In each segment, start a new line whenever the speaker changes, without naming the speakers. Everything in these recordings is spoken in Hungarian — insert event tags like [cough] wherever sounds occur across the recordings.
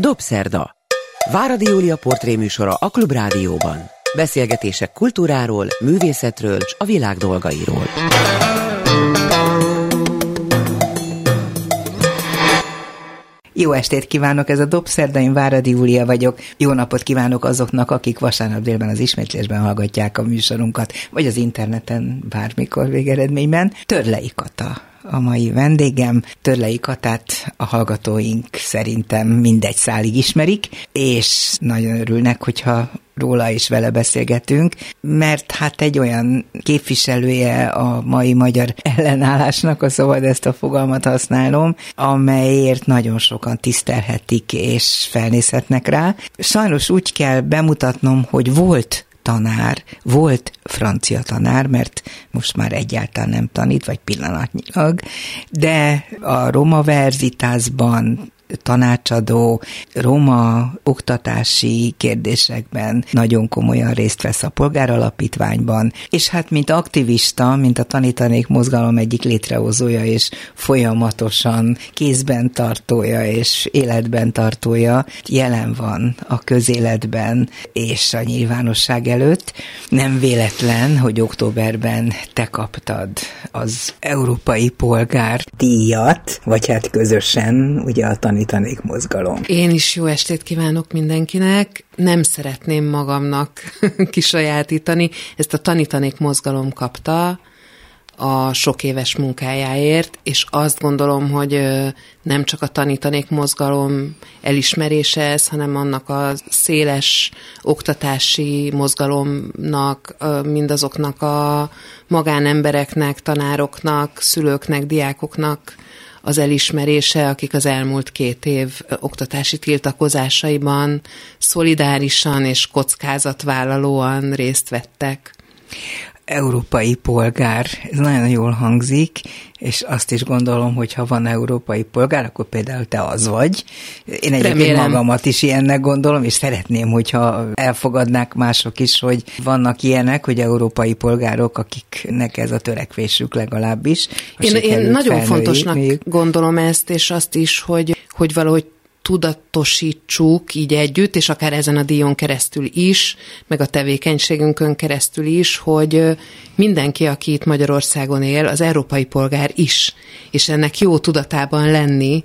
Dobszerda. Váradi Júlia portréműsora a Klubrádióban. Beszélgetések kultúráról, művészetről és a világ dolgairól.
Jó estét kívánok, ez a Dobszerda, én Váradi Júlia vagyok. Jó napot kívánok azoknak, akik vasárnap délben az ismétlésben hallgatják a műsorunkat, vagy az interneten bármikor végeredményben. Törlei Kata a mai vendégem. Törlei Katát a hallgatóink szerintem mindegy szálig ismerik, és nagyon örülnek, hogyha róla is vele beszélgetünk, mert hát egy olyan képviselője a mai magyar ellenállásnak, a szabad ezt a fogalmat használom, amelyért nagyon sokan tisztelhetik és felnézhetnek rá. Sajnos úgy kell bemutatnom, hogy volt tanár, volt francia tanár, mert most már egyáltalán nem tanít, vagy pillanatnyilag, de a Roma Verzitásban tanácsadó, roma oktatási kérdésekben nagyon komolyan részt vesz a polgáralapítványban, és hát mint aktivista, mint a tanítanék mozgalom egyik létrehozója, és folyamatosan kézben tartója és életben tartója, jelen van a közéletben és a nyilvánosság előtt. Nem véletlen, hogy októberben te kaptad az Európai Polgár díjat, vagy hát közösen, ugye a tan tanítanék mozgalom.
Én is jó estét kívánok mindenkinek. Nem szeretném magamnak [laughs] kisajátítani. Ezt a tanítanék mozgalom kapta a sok éves munkájáért, és azt gondolom, hogy nem csak a tanítanék mozgalom elismerése ez, hanem annak a széles oktatási mozgalomnak, mindazoknak a magánembereknek, tanároknak, szülőknek, diákoknak, az elismerése, akik az elmúlt két év oktatási tiltakozásaiban szolidárisan és kockázatvállalóan részt vettek
európai polgár, ez nagyon jól hangzik, és azt is gondolom, hogy ha van európai polgár, akkor például te az vagy. Én egyébként Remélem. magamat is ilyennek gondolom, és szeretném, hogyha elfogadnák mások is, hogy vannak ilyenek, hogy európai polgárok, akiknek ez a törekvésük legalábbis.
Én, én nagyon fontosnak gondolom ezt, és azt is, hogy, hogy valahogy tudatosítsuk így együtt, és akár ezen a díjon keresztül is, meg a tevékenységünkön keresztül is, hogy mindenki, aki itt Magyarországon él, az európai polgár is, és ennek jó tudatában lenni,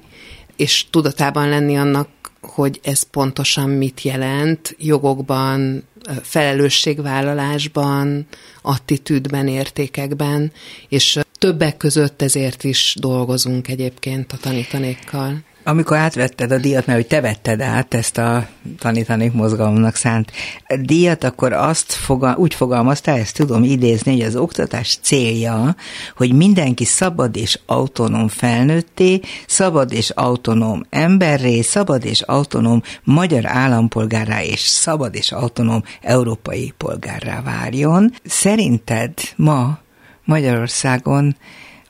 és tudatában lenni annak, hogy ez pontosan mit jelent jogokban, felelősségvállalásban, attitűdben, értékekben, és többek között ezért is dolgozunk egyébként a tanítanékkal.
Amikor átvetted a díjat, mert hogy te vetted át ezt a tanítanék mozgalomnak szánt díjat, akkor azt fogal, úgy fogalmaztál, ezt tudom idézni, hogy az oktatás célja, hogy mindenki szabad és autonóm felnőtté, szabad és autonóm emberré, szabad és autonóm magyar állampolgárrá és szabad és autonóm európai polgárrá várjon. Szerinted ma Magyarországon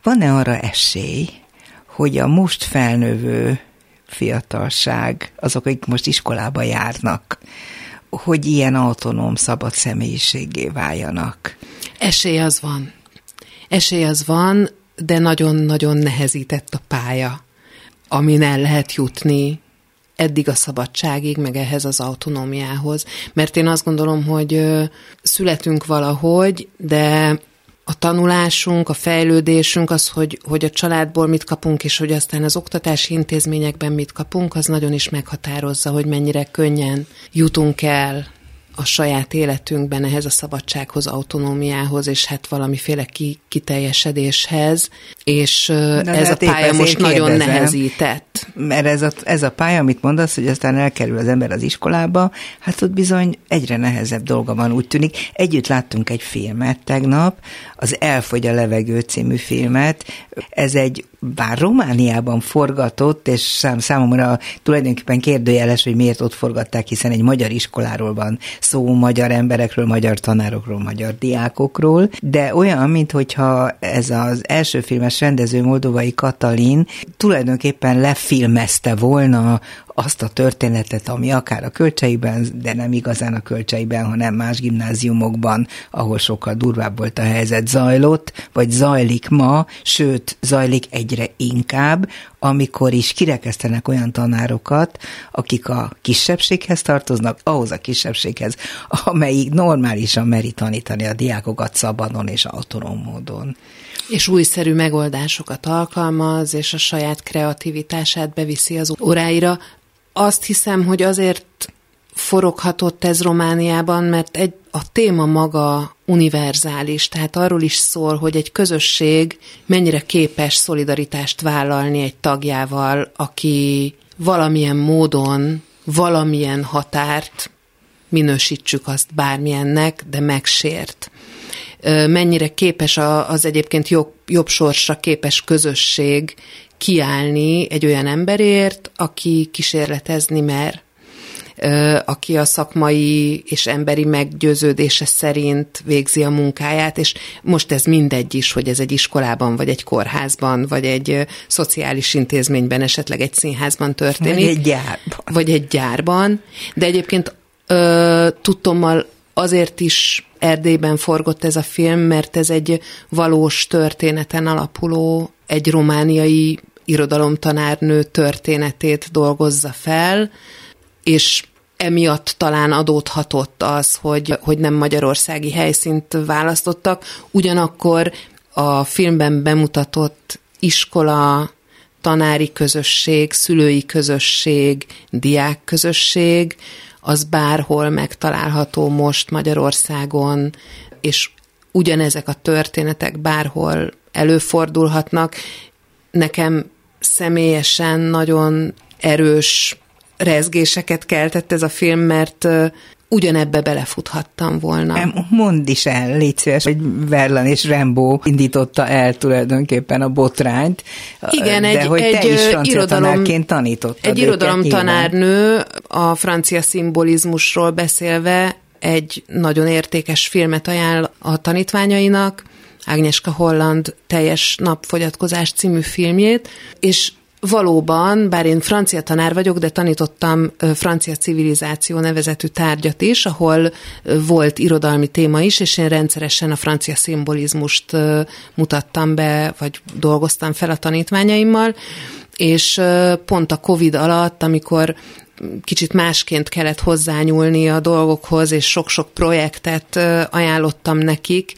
van-e arra esély, hogy a most felnövő fiatalság, azok, akik most iskolába járnak, hogy ilyen autonóm, szabad személyiségé váljanak.
Esély az van. Esély az van, de nagyon-nagyon nehezített a pálya, amin el lehet jutni eddig a szabadságig, meg ehhez az autonómiához. Mert én azt gondolom, hogy születünk valahogy, de a tanulásunk, a fejlődésünk, az, hogy, hogy a családból mit kapunk, és hogy aztán az oktatási intézményekben mit kapunk, az nagyon is meghatározza, hogy mennyire könnyen jutunk el a saját életünkben ehhez a szabadsághoz, autonómiához, és hát valamiféle ki, kiteljesedéshez, és Na, ez hát a pálya most nagyon kérdezem, nehezített.
Mert ez a, ez a pálya, amit mondasz, hogy aztán elkerül az ember az iskolába, hát ott bizony egyre nehezebb dolga van, úgy tűnik. Együtt láttunk egy filmet tegnap, az Elfogy a levegő című filmet. Ez egy bár Romániában forgatott, és szám, számomra tulajdonképpen kérdőjeles, hogy miért ott forgatták, hiszen egy magyar iskoláról van szó, magyar emberekről, magyar tanárokról, magyar diákokról, de olyan, mintha ez az első filmes rendező Moldovai Katalin tulajdonképpen lefilmezte volna azt a történetet, ami akár a kölcseiben, de nem igazán a kölcseiben, hanem más gimnáziumokban, ahol sokkal durvább volt a helyzet, zajlott, vagy zajlik ma, sőt, zajlik egyre inkább, amikor is kirekesztenek olyan tanárokat, akik a kisebbséghez tartoznak, ahhoz a kisebbséghez, amelyik normálisan meri tanítani a diákokat szabadon és autonóm módon.
És újszerű megoldásokat alkalmaz, és a saját kreativitását beviszi az óráira. Azt hiszem, hogy azért foroghatott ez Romániában, mert egy, a téma maga univerzális, tehát arról is szól, hogy egy közösség mennyire képes szolidaritást vállalni egy tagjával, aki valamilyen módon, valamilyen határt, minősítsük azt bármilyennek, de megsért. Mennyire képes az egyébként jobb, jobb sorsra képes közösség kiállni egy olyan emberért, aki kísérletezni mer, aki a szakmai és emberi meggyőződése szerint végzi a munkáját, és most ez mindegy is, hogy ez egy iskolában, vagy egy kórházban, vagy egy szociális intézményben, esetleg egy színházban történik.
Vagy egy gyárban.
Vagy egy gyárban. De egyébként ö, tudtommal azért is Erdélyben forgott ez a film, mert ez egy valós történeten alapuló, egy romániai irodalomtanárnő történetét dolgozza fel, és emiatt talán adódhatott az, hogy, hogy nem magyarországi helyszínt választottak. Ugyanakkor a filmben bemutatott iskola, tanári közösség, szülői közösség, diák közösség, az bárhol megtalálható most Magyarországon, és ugyanezek a történetek bárhol előfordulhatnak. Nekem személyesen nagyon erős rezgéseket keltett ez a film, mert ugyanebbe belefuthattam volna.
Mondd is el, légy szíves, hogy Verlan és Rembo indította el tulajdonképpen a botrányt.
Igen,
de
egy,
hogy
egy
te is francia
irodalom,
tanárként tanítottad
Egy irodalomtanárnő a francia szimbolizmusról beszélve egy nagyon értékes filmet ajánl a tanítványainak, Ágneska Holland teljes napfogyatkozás című filmjét, és valóban, bár én francia tanár vagyok, de tanítottam francia civilizáció nevezetű tárgyat is, ahol volt irodalmi téma is, és én rendszeresen a francia szimbolizmust mutattam be, vagy dolgoztam fel a tanítványaimmal, és pont a Covid alatt, amikor kicsit másként kellett hozzányúlni a dolgokhoz, és sok-sok projektet ajánlottam nekik,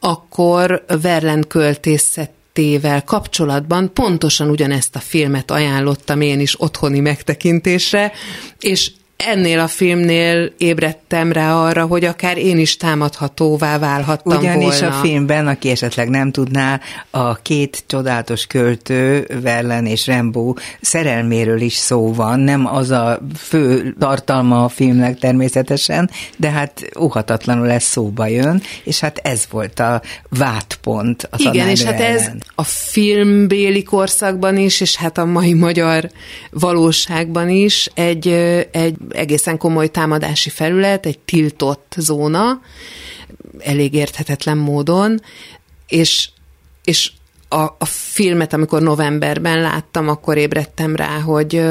akkor Verlen költészet tével kapcsolatban pontosan ugyanezt a filmet ajánlottam én is otthoni megtekintésre, és ennél a filmnél ébredtem rá arra, hogy akár én is támadhatóvá válhattam
Ugyanis
volna.
a filmben, aki esetleg nem tudná, a két csodálatos költő, Verlen és Rembo szerelméről is szó van, nem az a fő tartalma a filmnek természetesen, de hát óhatatlanul ez szóba jön, és hát ez volt a vádpont a
Igen, és hát
ellen.
ez a filmbéli korszakban is, és hát a mai magyar valóságban is egy, egy egészen komoly támadási felület, egy tiltott zóna, elég érthetetlen módon, és, és a, a filmet, amikor novemberben láttam, akkor ébredtem rá, hogy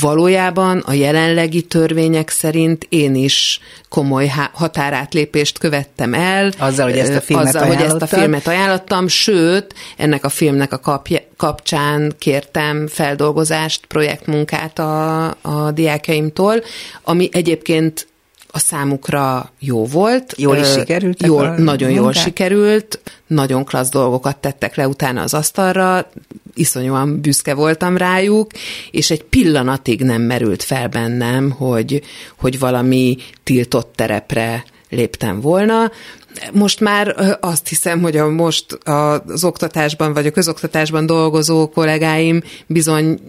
valójában a jelenlegi törvények szerint én is komoly határátlépést követtem el.
Azzal, hogy ezt a filmet
azzal, hogy ezt a filmet ajánlottam, sőt, ennek a filmnek a kapja, kapcsán kértem feldolgozást, projektmunkát a, a diákjaimtól, ami egyébként a számukra jó volt.
Jól is sikerült?
Jól, nagyon munkát? jól sikerült, nagyon klassz dolgokat tettek le utána az asztalra, iszonyúan büszke voltam rájuk, és egy pillanatig nem merült fel bennem, hogy, hogy valami tiltott terepre léptem volna. Most már azt hiszem, hogy a most az oktatásban vagy a közoktatásban dolgozó kollégáim bizony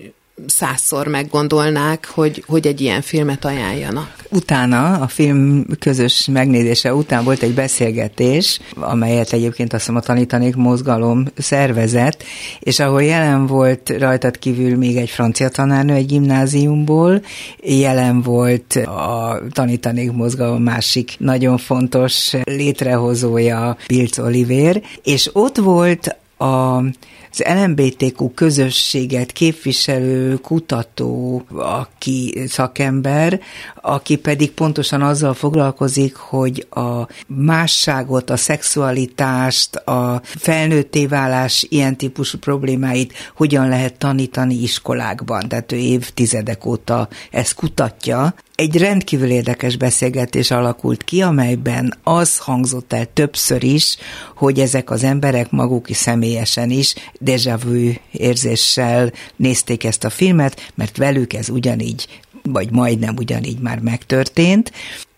százszor meggondolnák, hogy, hogy egy ilyen filmet ajánljanak.
Utána, a film közös megnézése után volt egy beszélgetés, amelyet egyébként azt hiszem a Tanítanék Mozgalom szervezett, és ahol jelen volt rajtad kívül még egy francia tanárnő egy gimnáziumból, jelen volt a Tanítanék Mozgalom másik nagyon fontos létrehozója, Pilc Oliver, és ott volt a az LMBTQ közösséget képviselő kutató, aki szakember, aki pedig pontosan azzal foglalkozik, hogy a másságot, a szexualitást, a felnőtté válás ilyen típusú problémáit hogyan lehet tanítani iskolákban. Tehát ő évtizedek óta ezt kutatja, egy rendkívül érdekes beszélgetés alakult ki, amelyben az hangzott el többször is, hogy ezek az emberek maguk is személyesen is déjà vu érzéssel nézték ezt a filmet, mert velük ez ugyanígy vagy majdnem ugyanígy már megtörtént,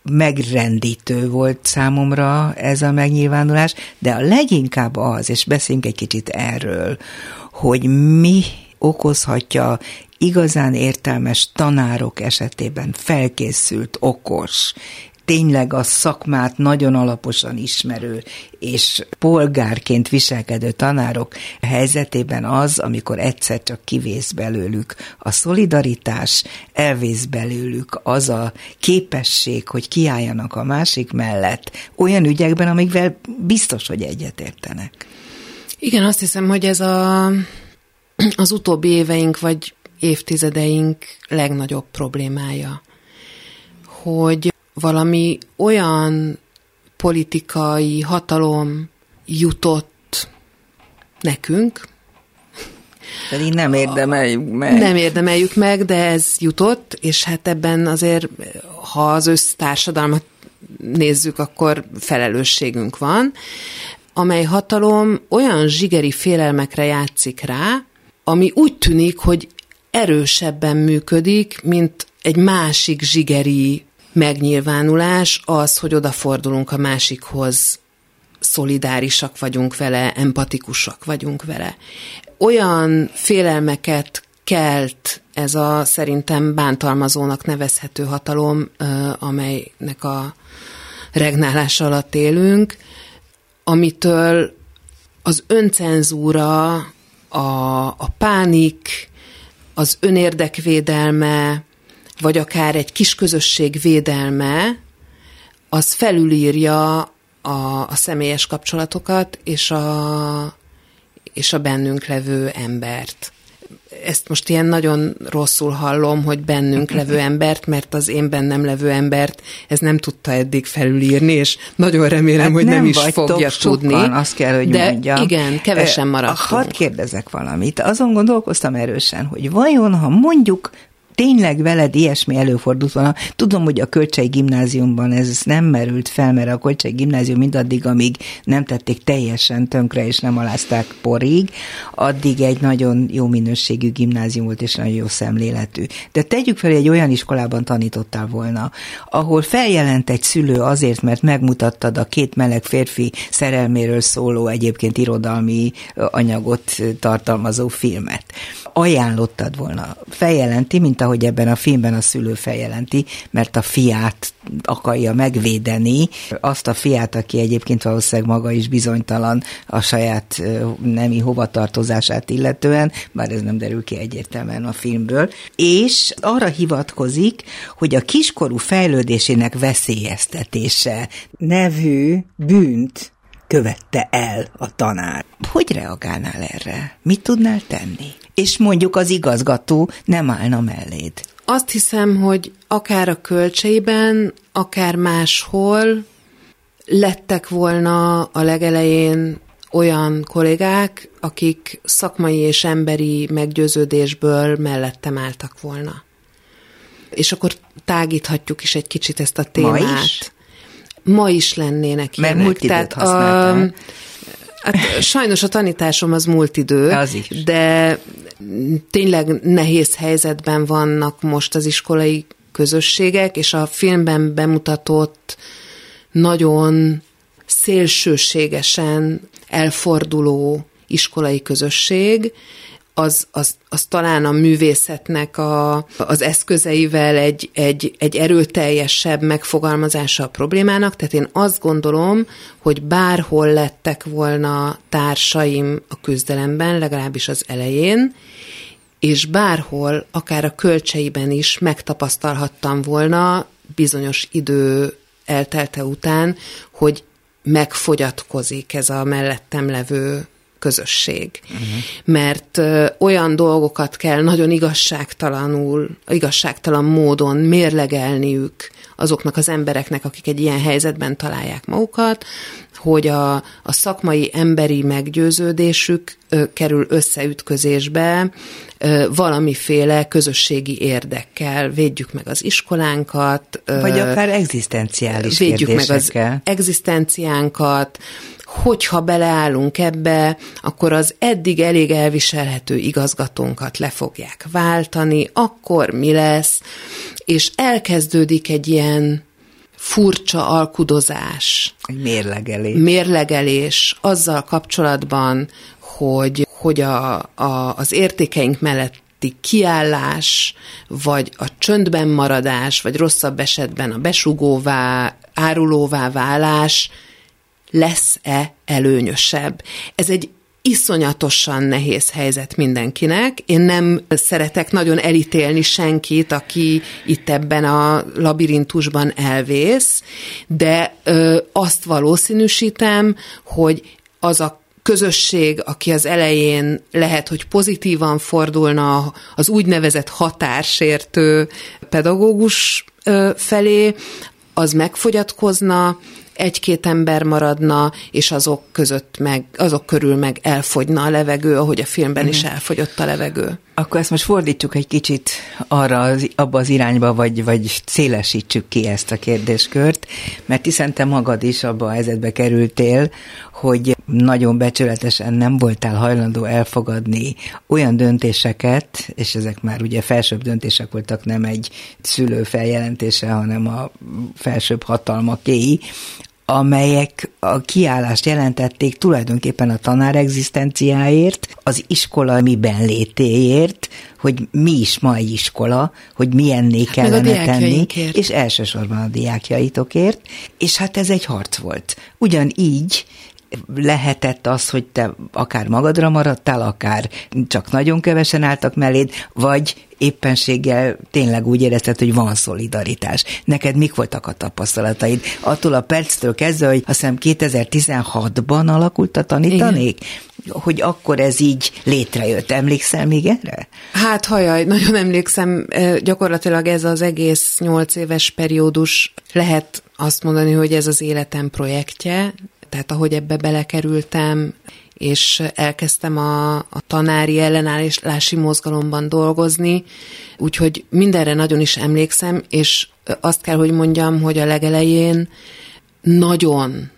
megrendítő volt számomra ez a megnyilvánulás, de a leginkább az, és beszéljünk egy kicsit erről, hogy mi okozhatja igazán értelmes tanárok esetében felkészült, okos, tényleg a szakmát nagyon alaposan ismerő és polgárként viselkedő tanárok helyzetében az, amikor egyszer csak kivész belőlük a szolidaritás, elvész belőlük az a képesség, hogy kiálljanak a másik mellett olyan ügyekben, amikvel biztos, hogy egyetértenek.
Igen, azt hiszem, hogy ez a, az utóbbi éveink, vagy évtizedeink legnagyobb problémája, hogy valami olyan politikai hatalom jutott nekünk,
pedig nem érdemeljük meg.
Nem érdemeljük meg, de ez jutott, és hát ebben azért, ha az össztársadalmat nézzük, akkor felelősségünk van, amely hatalom olyan zsigeri félelmekre játszik rá, ami úgy tűnik, hogy erősebben működik, mint egy másik zsigeri megnyilvánulás, az, hogy odafordulunk a másikhoz, szolidárisak vagyunk vele, empatikusak vagyunk vele. Olyan félelmeket kelt ez a szerintem bántalmazónak nevezhető hatalom, amelynek a regnálás alatt élünk, amitől az öncenzúra, a, a pánik, az önérdekvédelme, vagy akár egy kis közösség védelme, az felülírja a, a személyes kapcsolatokat és a, és a bennünk levő embert. Ezt most ilyen nagyon rosszul hallom, hogy bennünk levő embert, mert az én bennem levő embert ez nem tudta eddig felülírni, és nagyon remélem, hát hogy nem, nem is fogja tudni. Sokan,
azt kell, hogy
De
mondjam.
igen, kevesen maradtunk.
Hadd kérdezek valamit. Azon gondolkoztam erősen, hogy vajon, ha mondjuk tényleg veled ilyesmi előfordult volna. Tudom, hogy a Kölcsei gimnáziumban ez nem merült fel, mert a Kölcsei gimnázium mindaddig, amíg nem tették teljesen tönkre, és nem alázták porig, addig egy nagyon jó minőségű gimnázium volt, és nagyon jó szemléletű. De tegyük fel, hogy egy olyan iskolában tanítottál volna, ahol feljelent egy szülő azért, mert megmutattad a két meleg férfi szerelméről szóló egyébként irodalmi anyagot tartalmazó filmet. Ajánlottad volna. Feljelenti, mint ahogy ebben a filmben a szülő feljelenti, mert a fiát akarja megvédeni, azt a fiát, aki egyébként valószínűleg maga is bizonytalan a saját nemi hovatartozását illetően, bár ez nem derül ki egyértelműen a filmből, és arra hivatkozik, hogy a kiskorú fejlődésének veszélyeztetése nevű bűnt követte el a tanár. Hogy reagálnál erre? Mit tudnál tenni? És mondjuk az igazgató nem állna melléd.
Azt hiszem, hogy akár a kölcseiben, akár máshol lettek volna a legelején olyan kollégák, akik szakmai és emberi meggyőződésből mellettem álltak volna. És akkor tágíthatjuk is egy kicsit ezt a témát.
Ma is?
Ma is lennének
ilyenek. Mert múlt időt a,
Hát sajnos a tanításom az múlt idő,
az is.
de tényleg nehéz helyzetben vannak most az iskolai közösségek, és a filmben bemutatott nagyon szélsőségesen elforduló iskolai közösség, az, az, az talán a művészetnek a, az eszközeivel egy, egy, egy erőteljesebb megfogalmazása a problémának, tehát én azt gondolom, hogy bárhol lettek volna társaim a küzdelemben, legalábbis az elején, és bárhol, akár a kölcseiben is megtapasztalhattam volna bizonyos idő eltelte után, hogy megfogyatkozik ez a mellettem levő közösség. Uh-huh. Mert ö, olyan dolgokat kell nagyon igazságtalanul, igazságtalan módon mérlegelniük azoknak az embereknek, akik egy ilyen helyzetben találják magukat, hogy a, a szakmai emberi meggyőződésük ö, kerül összeütközésbe valamiféle közösségi érdekkel. Védjük meg az iskolánkat.
Vagy akár egzisztenciális
Védjük meg az egzisztenciánkat, hogyha beleállunk ebbe, akkor az eddig elég elviselhető igazgatónkat le fogják váltani, akkor mi lesz, és elkezdődik egy ilyen furcsa alkudozás.
Mérlegelés.
Mérlegelés azzal kapcsolatban, hogy, hogy a, a, az értékeink melletti kiállás, vagy a csöndben maradás, vagy rosszabb esetben a besugóvá, árulóvá válás lesz-e előnyösebb. Ez egy iszonyatosan nehéz helyzet mindenkinek. Én nem szeretek nagyon elítélni senkit, aki itt ebben a labirintusban elvész, de ö, azt valószínűsítem, hogy az a közösség, aki az elején lehet, hogy pozitívan fordulna az úgynevezett határsértő pedagógus felé, az megfogyatkozna, egy-két ember maradna, és azok között meg, azok körül meg elfogyna a levegő, ahogy a filmben is mhm. elfogyott a levegő.
Akkor ezt most fordítsuk egy kicsit arra, az, abba az irányba, vagy, vagy szélesítsük ki ezt a kérdéskört, mert hiszen te magad is abba a helyzetbe kerültél, hogy nagyon becsületesen nem voltál hajlandó elfogadni olyan döntéseket, és ezek már ugye felsőbb döntések voltak, nem egy szülő feljelentése, hanem a felsőbb hatalmakéi, amelyek a kiállást jelentették tulajdonképpen a tanár egzisztenciáért, az iskola miben létéért, hogy mi is ma egy iskola, hogy milyenné hát kellene tenni, és elsősorban a diákjaitokért, és hát ez egy harc volt. Ugyanígy lehetett az, hogy te akár magadra maradtál, akár csak nagyon kevesen álltak melléd, vagy éppenséggel tényleg úgy érezted, hogy van szolidaritás. Neked mik voltak a tapasztalataid? Attól a perctől kezdve, hogy azt hiszem 2016-ban alakult a tanítanék? Igen. Hogy akkor ez így létrejött. Emlékszel még erre?
Hát hajaj, nagyon emlékszem. Gyakorlatilag ez az egész nyolc éves periódus lehet azt mondani, hogy ez az életem projektje, tehát ahogy ebbe belekerültem, és elkezdtem a, a tanári ellenállási mozgalomban dolgozni, úgyhogy mindenre nagyon is emlékszem, és azt kell, hogy mondjam, hogy a legelején nagyon,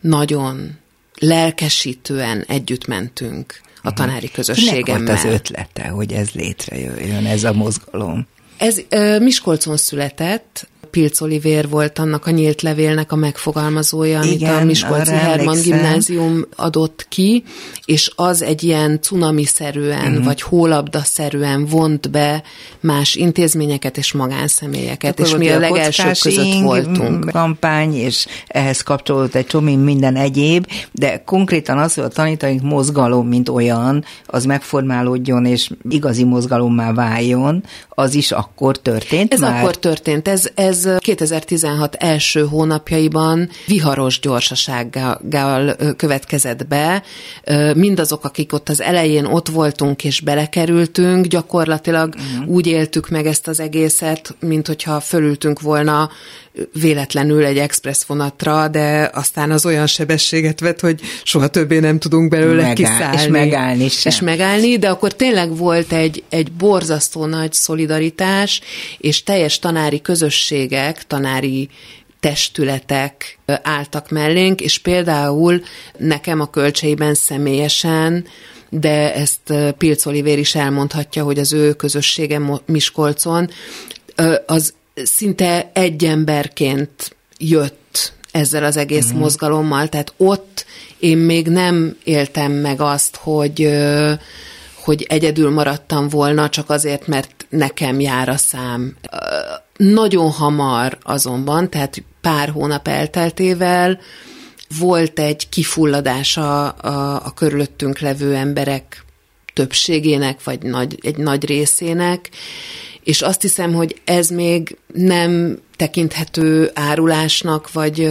nagyon lelkesítően együtt mentünk a tanári közösségemmel.
Kinek volt az ötlete, hogy ez létrejöjjön, ez a mozgalom?
Ez Miskolcon született, Pilc Olivér volt annak a nyílt levélnek a megfogalmazója, amit Igen, a Miskolci Herman gimnázium adott ki, és az egy ilyen cunami-szerűen, uh-huh. vagy hólabda-szerűen vont be más intézményeket és magánszemélyeket, Akkor és mi a legelsők között voltunk.
kampány, és ehhez kapcsolódott egy csomó minden egyéb, de konkrétan az, hogy a tanítaink mozgalom, mint olyan, az megformálódjon, és igazi mozgalommá váljon, az is akkor történt
Ez
már?
akkor történt. Ez, ez 2016 első hónapjaiban viharos gyorsasággal következett be. Mindazok, akik ott az elején ott voltunk és belekerültünk, gyakorlatilag uh-huh. úgy éltük meg ezt az egészet, mint hogyha fölültünk volna véletlenül egy express vonatra, de aztán az olyan sebességet vett, hogy soha többé nem tudunk belőle Megáll, kiszállni.
És megállni sem.
És megállni, de akkor tényleg volt egy, egy borzasztó nagy szolidaritás, és teljes tanári közösségek, tanári testületek álltak mellénk, és például nekem a kölcseiben személyesen de ezt Pilc Olivér is elmondhatja, hogy az ő közössége Miskolcon, az szinte egy emberként jött ezzel az egész uh-huh. mozgalommal, tehát ott én még nem éltem meg azt, hogy hogy egyedül maradtam volna, csak azért, mert nekem jár a szám. Nagyon hamar azonban, tehát pár hónap elteltével volt egy kifulladása a, a körülöttünk levő emberek többségének, vagy nagy, egy nagy részének, és azt hiszem, hogy ez még nem tekinthető árulásnak, vagy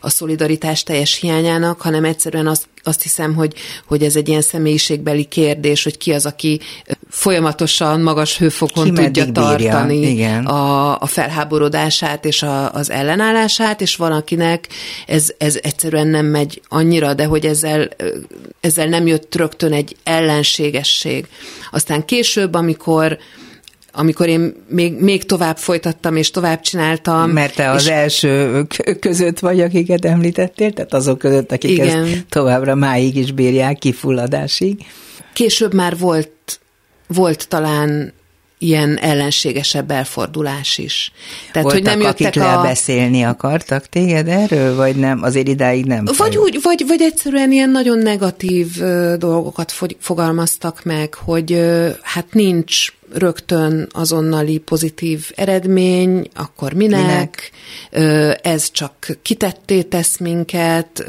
a szolidaritás teljes hiányának, hanem egyszerűen azt azt hiszem, hogy, hogy ez egy ilyen személyiségbeli kérdés, hogy ki az, aki folyamatosan magas hőfokon ki tudja tartani Igen. a, a felháborodását és a, az ellenállását, és van, akinek ez, ez egyszerűen nem megy annyira, de hogy ezzel, ezzel nem jött rögtön egy ellenségesség. Aztán később, amikor amikor én még, még tovább folytattam és tovább csináltam.
Mert te az első között vagy, akiket említettél, tehát azok között, akik igen. ezt továbbra máig is bírják kifulladásig.
Később már volt, volt talán ilyen ellenségesebb elfordulás is.
Tehát, Voltak, hogy nem jöttek akik a... beszélni akartak téged erről, vagy nem? Azért idáig nem.
Vagy úgy, vagy, vagy egyszerűen ilyen nagyon negatív dolgokat fogalmaztak meg, hogy hát nincs rögtön azonnali pozitív eredmény, akkor minek? minek? Ez csak kitetté tesz minket,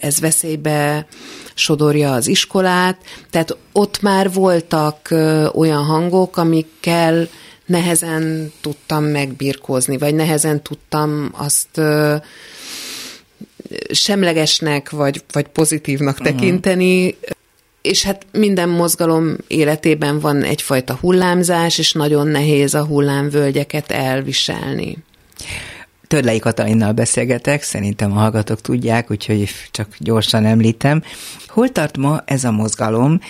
ez veszélybe sodorja az iskolát, tehát ott már voltak olyan hangok, amikkel nehezen tudtam megbirkózni, vagy nehezen tudtam azt semlegesnek, vagy, vagy pozitívnak uh-huh. És hát minden mozgalom életében van egyfajta hullámzás, és nagyon nehéz a hullámvölgyeket elviselni.
Törlei Katalinnal beszélgetek, szerintem a hallgatók tudják, úgyhogy csak gyorsan említem. Hol tart ma ez a mozgalom?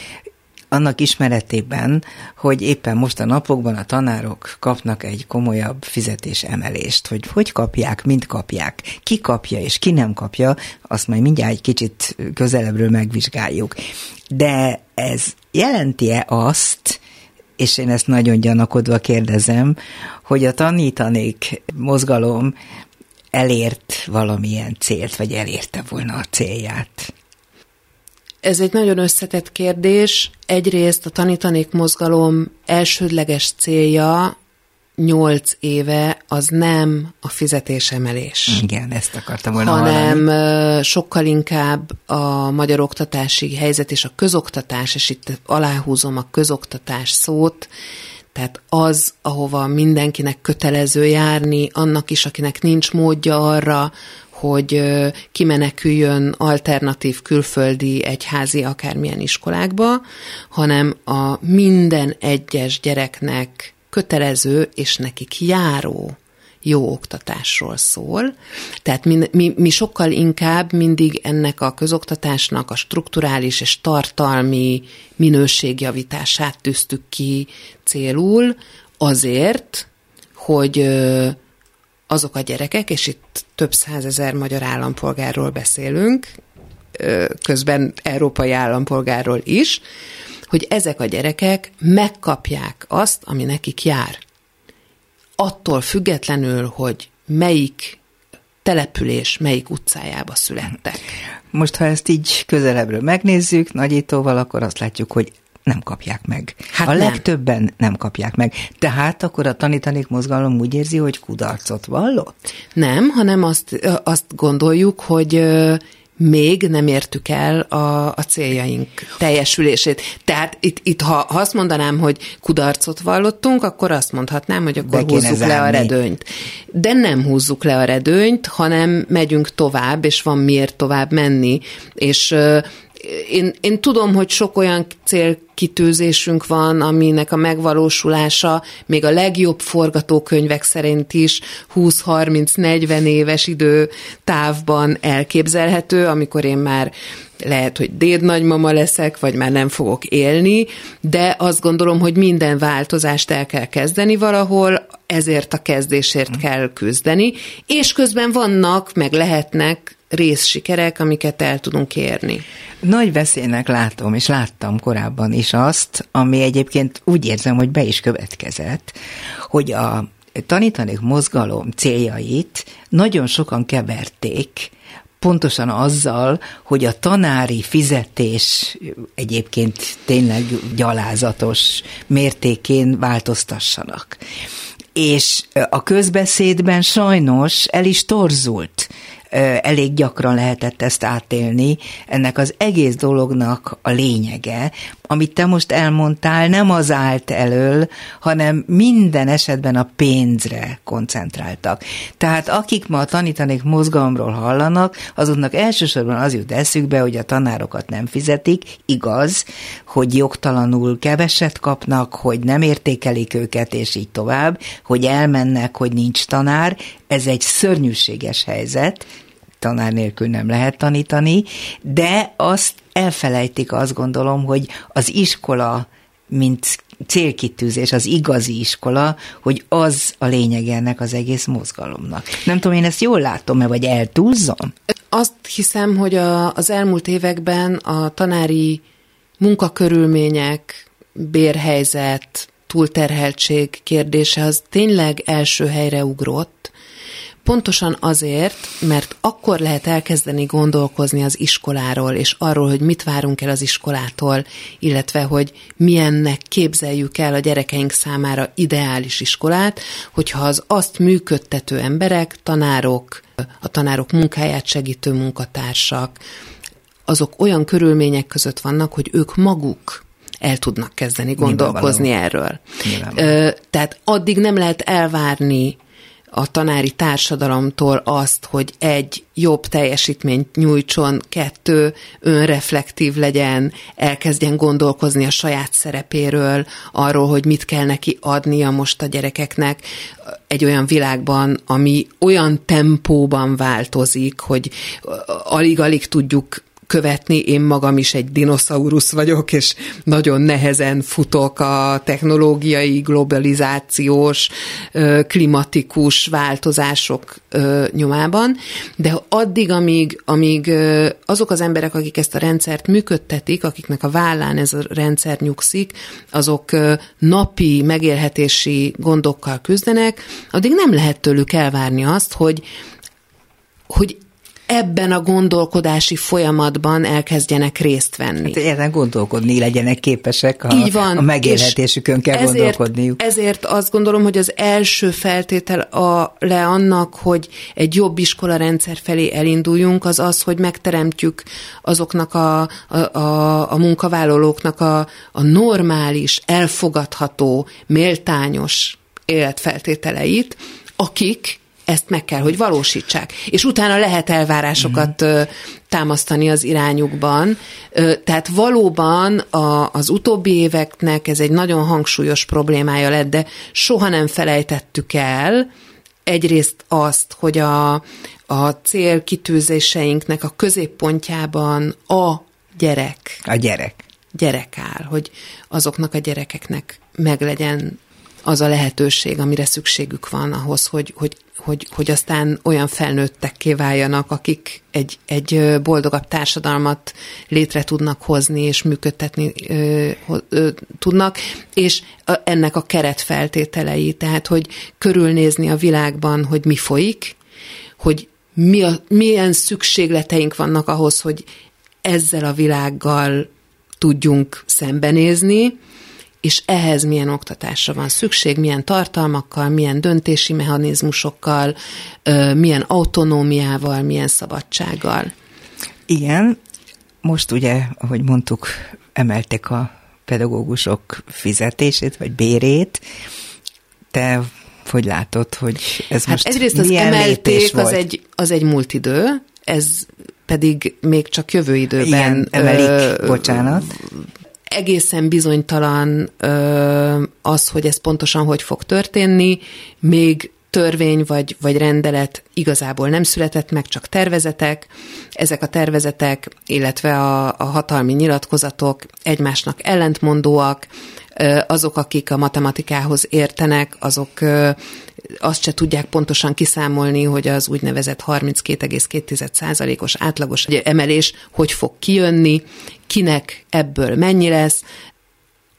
Annak ismeretében, hogy éppen most a napokban a tanárok kapnak egy komolyabb fizetésemelést, hogy hogy kapják, mint kapják, ki kapja és ki nem kapja, azt majd mindjárt egy kicsit közelebbről megvizsgáljuk. De ez jelenti-e azt, és én ezt nagyon gyanakodva kérdezem, hogy a tanítanék mozgalom elért valamilyen célt, vagy elérte volna a célját?
Ez egy nagyon összetett kérdés. Egyrészt a tanítanék mozgalom elsődleges célja nyolc éve az nem a fizetésemelés.
Igen, ezt akartam volna
Hanem
hallani.
sokkal inkább a magyar oktatási helyzet és a közoktatás, és itt aláhúzom a közoktatás szót, tehát az, ahova mindenkinek kötelező járni, annak is, akinek nincs módja arra, hogy kimeneküljön alternatív külföldi egyházi akármilyen iskolákba, hanem a minden egyes gyereknek kötelező és nekik járó jó oktatásról szól. Tehát mi, mi, mi sokkal inkább mindig ennek a közoktatásnak a strukturális és tartalmi minőségjavítását tűztük ki célul, azért, hogy azok a gyerekek, és itt több százezer magyar állampolgárról beszélünk, közben európai állampolgárról is, hogy ezek a gyerekek megkapják azt, ami nekik jár. Attól függetlenül, hogy melyik település melyik utcájába születtek.
Most, ha ezt így közelebbről megnézzük, nagyítóval, akkor azt látjuk, hogy nem kapják meg. Hát a nem. legtöbben nem kapják meg. Tehát akkor a tanítanék mozgalom úgy érzi, hogy kudarcot vallott?
Nem, hanem azt, azt gondoljuk, hogy még nem értük el a, a céljaink teljesülését. Tehát itt, itt ha, ha azt mondanám, hogy kudarcot vallottunk, akkor azt mondhatnám, hogy akkor húzzuk le a redőnyt. De nem húzzuk le a redőnyt, hanem megyünk tovább, és van miért tovább menni. És én, én tudom, hogy sok olyan célkitűzésünk van, aminek a megvalósulása még a legjobb forgatókönyvek szerint is 20-30-40 éves idő távban elképzelhető, amikor én már lehet, hogy déd nagymama leszek, vagy már nem fogok élni, de azt gondolom, hogy minden változást el kell kezdeni valahol, ezért a kezdésért kell küzdeni, és közben vannak, meg lehetnek részsikerek, amiket el tudunk érni.
Nagy veszélynek látom, és láttam korábban is azt, ami egyébként úgy érzem, hogy be is következett, hogy a tanítanék mozgalom céljait nagyon sokan keverték, pontosan azzal, hogy a tanári fizetés egyébként tényleg gyalázatos mértékén változtassanak. És a közbeszédben sajnos el is torzult elég gyakran lehetett ezt átélni. Ennek az egész dolognak a lényege, amit te most elmondtál, nem az állt elől, hanem minden esetben a pénzre koncentráltak. Tehát akik ma a tanítanék mozgalomról hallanak, azoknak elsősorban az jut eszükbe, hogy a tanárokat nem fizetik, igaz, hogy jogtalanul keveset kapnak, hogy nem értékelik őket, és így tovább, hogy elmennek, hogy nincs tanár. Ez egy szörnyűséges helyzet, tanár nélkül nem lehet tanítani, de azt elfelejtik, azt gondolom, hogy az iskola, mint célkitűzés, az igazi iskola, hogy az a lényeg ennek az egész mozgalomnak. Nem tudom, én ezt jól látom-e, vagy eltúzzom?
Azt hiszem, hogy a, az elmúlt években a tanári munkakörülmények, bérhelyzet, túlterheltség kérdése az tényleg első helyre ugrott, Pontosan azért, mert akkor lehet elkezdeni gondolkozni az iskoláról, és arról, hogy mit várunk el az iskolától, illetve hogy milyennek képzeljük el a gyerekeink számára ideális iskolát, hogyha az azt működtető emberek, tanárok, a tanárok munkáját segítő munkatársak, azok olyan körülmények között vannak, hogy ők maguk el tudnak kezdeni gondolkozni erről. Ö, tehát addig nem lehet elvárni a tanári társadalomtól azt, hogy egy jobb teljesítményt nyújtson, kettő önreflektív legyen, elkezdjen gondolkozni a saját szerepéről, arról, hogy mit kell neki adnia most a gyerekeknek egy olyan világban, ami olyan tempóban változik, hogy alig-alig tudjuk követni. Én magam is egy dinoszaurusz vagyok, és nagyon nehezen futok a technológiai, globalizációs, klimatikus változások nyomában, de addig, amíg, amíg azok az emberek, akik ezt a rendszert működtetik, akiknek a vállán ez a rendszer nyugszik, azok napi megélhetési gondokkal küzdenek, addig nem lehet tőlük elvárni azt, hogy hogy ebben a gondolkodási folyamatban elkezdjenek részt venni.
Hát ezen gondolkodni legyenek képesek, a, Így van, a megélhetésükön kell ezért, gondolkodniuk.
Ezért azt gondolom, hogy az első feltétel a, le annak, hogy egy jobb iskola rendszer felé elinduljunk, az az, hogy megteremtjük azoknak a, a, a, a munkavállalóknak a, a normális, elfogadható, méltányos életfeltételeit, akik ezt meg kell, hogy valósítsák. És utána lehet elvárásokat mm. támasztani az irányukban. Tehát valóban a, az utóbbi éveknek ez egy nagyon hangsúlyos problémája lett, de soha nem felejtettük el egyrészt azt, hogy a, a célkitűzéseinknek a középpontjában a gyerek.
A gyerek.
Gyerek áll, hogy azoknak a gyerekeknek meglegyen az a lehetőség, amire szükségük van ahhoz, hogy, hogy hogy, hogy aztán olyan felnőttekké váljanak, akik egy, egy boldogabb társadalmat létre tudnak hozni és működtetni ö, ö, tudnak, és a, ennek a keretfeltételei, tehát hogy körülnézni a világban, hogy mi folyik, hogy mi a, milyen szükségleteink vannak ahhoz, hogy ezzel a világgal tudjunk szembenézni, és ehhez milyen oktatásra van szükség, milyen tartalmakkal, milyen döntési mechanizmusokkal, milyen autonómiával, milyen szabadsággal.
Igen, most ugye, ahogy mondtuk, emeltek a pedagógusok fizetését, vagy bérét. Te hogy látod, hogy ez hát most
egyrészt az emelték, az egy, az egy múlt idő, ez pedig még csak jövő időben Igen,
emelik, ö, bocsánat
egészen bizonytalan az, hogy ez pontosan hogy fog történni, még törvény vagy, vagy rendelet igazából nem született meg, csak tervezetek. Ezek a tervezetek, illetve a, a hatalmi nyilatkozatok egymásnak ellentmondóak, azok, akik a matematikához értenek, azok azt se tudják pontosan kiszámolni, hogy az úgynevezett 32,2%-os átlagos emelés hogy fog kijönni, kinek ebből mennyi lesz.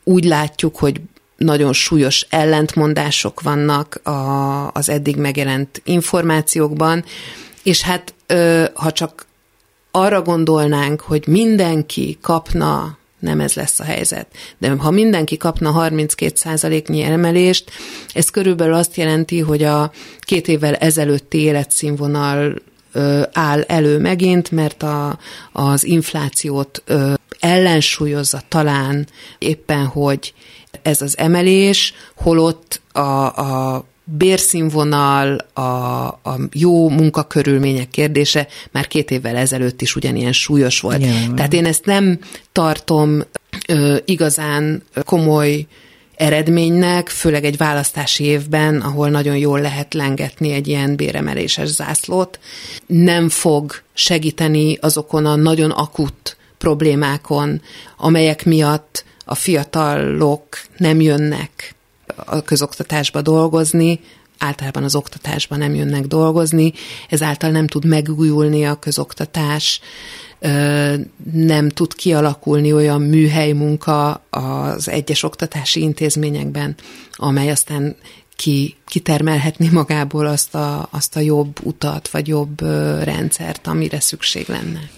Úgy látjuk, hogy nagyon súlyos ellentmondások vannak a, az eddig megjelent információkban, és hát ha csak arra gondolnánk, hogy mindenki kapna nem ez lesz a helyzet. De ha mindenki kapna 32%-nyi emelést, ez körülbelül azt jelenti, hogy a két évvel ezelőtti életszínvonal áll elő megint, mert a, az inflációt ellensúlyozza talán éppen, hogy ez az emelés, holott a, a bérszínvonal, a, a jó munkakörülmények kérdése már két évvel ezelőtt is ugyanilyen súlyos volt. Jaj. Tehát én ezt nem tartom ö, igazán komoly eredménynek, főleg egy választási évben, ahol nagyon jól lehet lengetni egy ilyen béremeléses zászlót, nem fog segíteni azokon a nagyon akut problémákon, amelyek miatt a fiatalok nem jönnek a közoktatásba dolgozni, általában az oktatásban nem jönnek dolgozni, ezáltal nem tud megújulni a közoktatás, nem tud kialakulni olyan műhely munka az egyes oktatási intézményekben, amely aztán ki, kitermelhetni magából azt a, azt a jobb utat, vagy jobb rendszert, amire szükség lenne.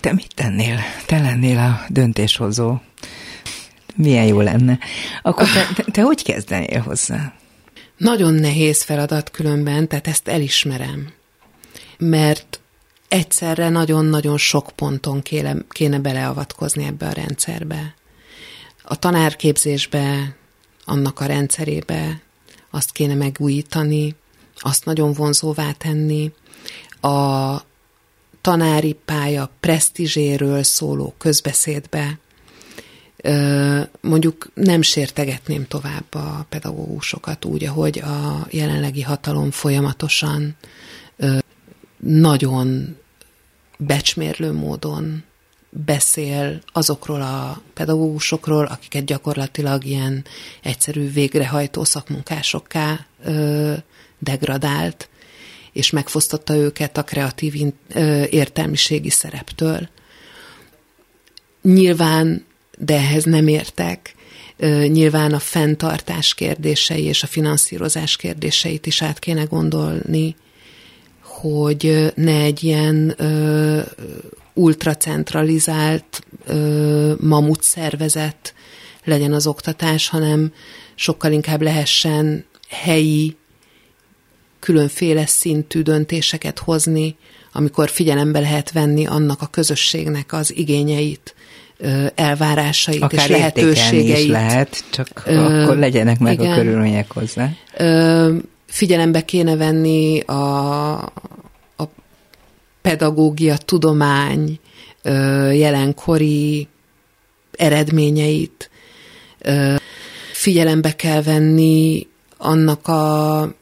Te mit tennél? Te lennél a döntéshozó. Milyen jó lenne. Akkor te, te, hogy kezdenél hozzá?
Nagyon nehéz feladat különben, tehát ezt elismerem. Mert egyszerre nagyon-nagyon sok ponton kéne, kéne beleavatkozni ebbe a rendszerbe. A tanárképzésbe, annak a rendszerébe, azt kéne megújítani, azt nagyon vonzóvá tenni. A tanári pálya presztízséről szóló közbeszédbe mondjuk nem sértegetném tovább a pedagógusokat úgy, ahogy a jelenlegi hatalom folyamatosan nagyon becsmérlő módon beszél azokról a pedagógusokról, akiket gyakorlatilag ilyen egyszerű végrehajtó szakmunkásokká degradált, és megfosztotta őket a kreatív értelmiségi szereptől. Nyilván, de ehhez nem értek, nyilván a fenntartás kérdései és a finanszírozás kérdéseit is át kéne gondolni, hogy ne egy ilyen ö, ultracentralizált ö, mamut szervezet legyen az oktatás, hanem sokkal inkább lehessen helyi, különféle szintű döntéseket hozni, amikor figyelembe lehet venni annak a közösségnek az igényeit, elvárásait
Akár
és lehetőségeit.
is lehet, csak ö, akkor legyenek meg igen. a körülmények hozzá.
Ö, figyelembe kéne venni a, a pedagógia, tudomány jelenkori eredményeit, figyelembe kell venni annak a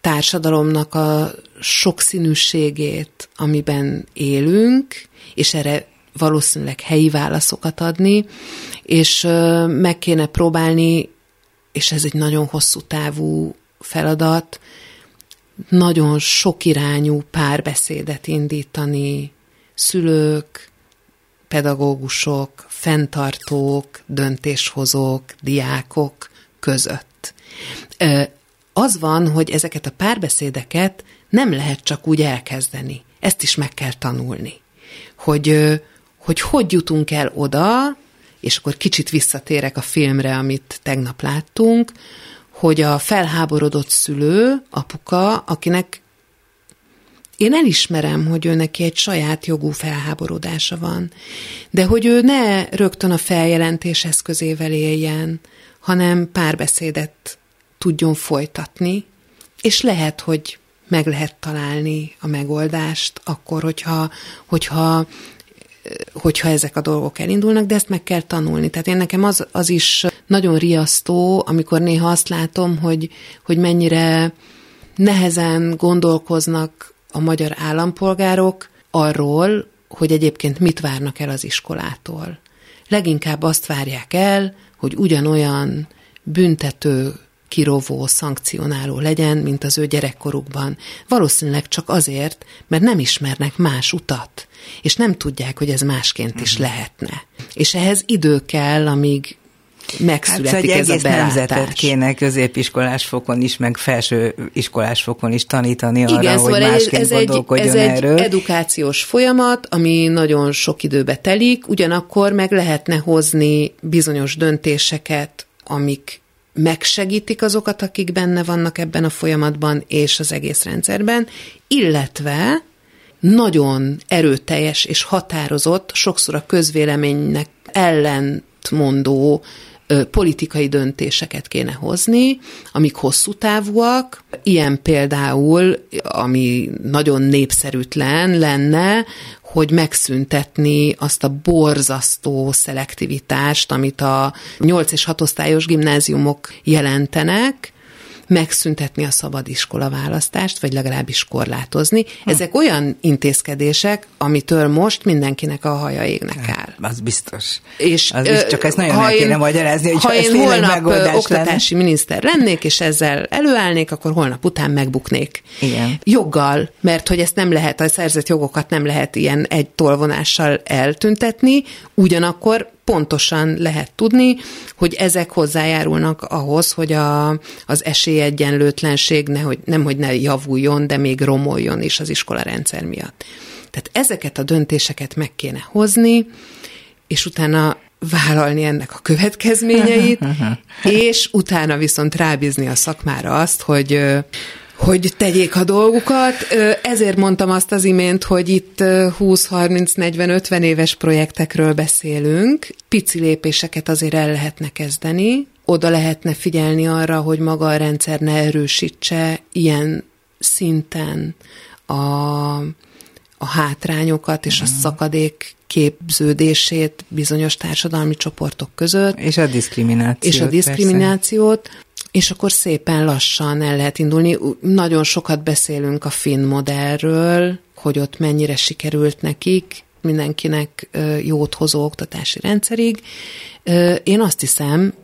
társadalomnak a sokszínűségét, amiben élünk, és erre valószínűleg helyi válaszokat adni, és meg kéne próbálni, és ez egy nagyon hosszú távú feladat, nagyon sokirányú párbeszédet indítani szülők, pedagógusok, fenntartók, döntéshozók, diákok között. Az van, hogy ezeket a párbeszédeket nem lehet csak úgy elkezdeni. Ezt is meg kell tanulni. Hogy hogy, hogy jutunk el oda, és akkor kicsit visszatérek a filmre, amit tegnap láttunk, hogy a felháborodott szülő, apuka, akinek én elismerem, hogy ő neki egy saját jogú felháborodása van, de hogy ő ne rögtön a feljelentés eszközével éljen, hanem párbeszédet tudjon folytatni, és lehet, hogy meg lehet találni a megoldást akkor, hogyha, hogyha hogyha ezek a dolgok elindulnak, de ezt meg kell tanulni. Tehát én nekem az, az is nagyon riasztó, amikor néha azt látom, hogy, hogy mennyire nehezen gondolkoznak a magyar állampolgárok arról, hogy egyébként mit várnak el az iskolától. Leginkább azt várják el, hogy ugyanolyan büntető, kirovó, szankcionáló legyen, mint az ő gyerekkorukban. Valószínűleg csak azért, mert nem ismernek más utat, és nem tudják, hogy ez másként is mhm. lehetne. És ehhez idő kell, amíg megszületik hát, ez egész a belátás. nemzetet
kéne középiskolás fokon is, meg felső iskolás fokon is tanítani arra, Igen, szóval hogy másként ez gondolkodjon
egy, ez
erről.
egy edukációs folyamat, ami nagyon sok időbe telik, ugyanakkor meg lehetne hozni bizonyos döntéseket, amik megsegítik azokat, akik benne vannak ebben a folyamatban és az egész rendszerben, illetve nagyon erőteljes és határozott, sokszor a közvéleménynek ellentmondó politikai döntéseket kéne hozni, amik hosszú távúak. Ilyen például, ami nagyon népszerűtlen lenne, hogy megszüntetni azt a borzasztó szelektivitást, amit a 8 és 6 osztályos gimnáziumok jelentenek, megszüntetni a szabadiskola választást, vagy legalábbis korlátozni. Hm. Ezek olyan intézkedések, amitől most mindenkinek a haja égnek áll.
Az biztos. És az biztos, csak ezt nagyon el kéne magyarázni, hogy
ha én holnap oktatási lenne. miniszter lennék, és ezzel előállnék, akkor holnap után megbuknék.
Igen.
Joggal, mert hogy ezt nem lehet, a szerzett jogokat nem lehet ilyen egy tolvonással eltüntetni, ugyanakkor pontosan lehet tudni, hogy ezek hozzájárulnak ahhoz, hogy a, az esélyegyenlőtlenség nehogy, nem, hogy ne javuljon, de még romoljon is az iskola rendszer miatt. Tehát ezeket a döntéseket meg kéne hozni, és utána vállalni ennek a következményeit, [laughs] és utána viszont rábízni a szakmára azt, hogy hogy tegyék a dolgukat. Ezért mondtam azt az imént, hogy itt 20, 30, 40, 50 éves projektekről beszélünk. Pici lépéseket azért el lehetne kezdeni. Oda lehetne figyelni arra, hogy maga a rendszer ne erősítse ilyen szinten a, a hátrányokat és a mhm. szakadék képződését bizonyos társadalmi csoportok között.
És a diszkriminációt.
És a diszkriminációt. Persze és akkor szépen lassan el lehet indulni. Nagyon sokat beszélünk a finn modellről, hogy ott mennyire sikerült nekik, mindenkinek jót hozó oktatási rendszerig. Én azt hiszem,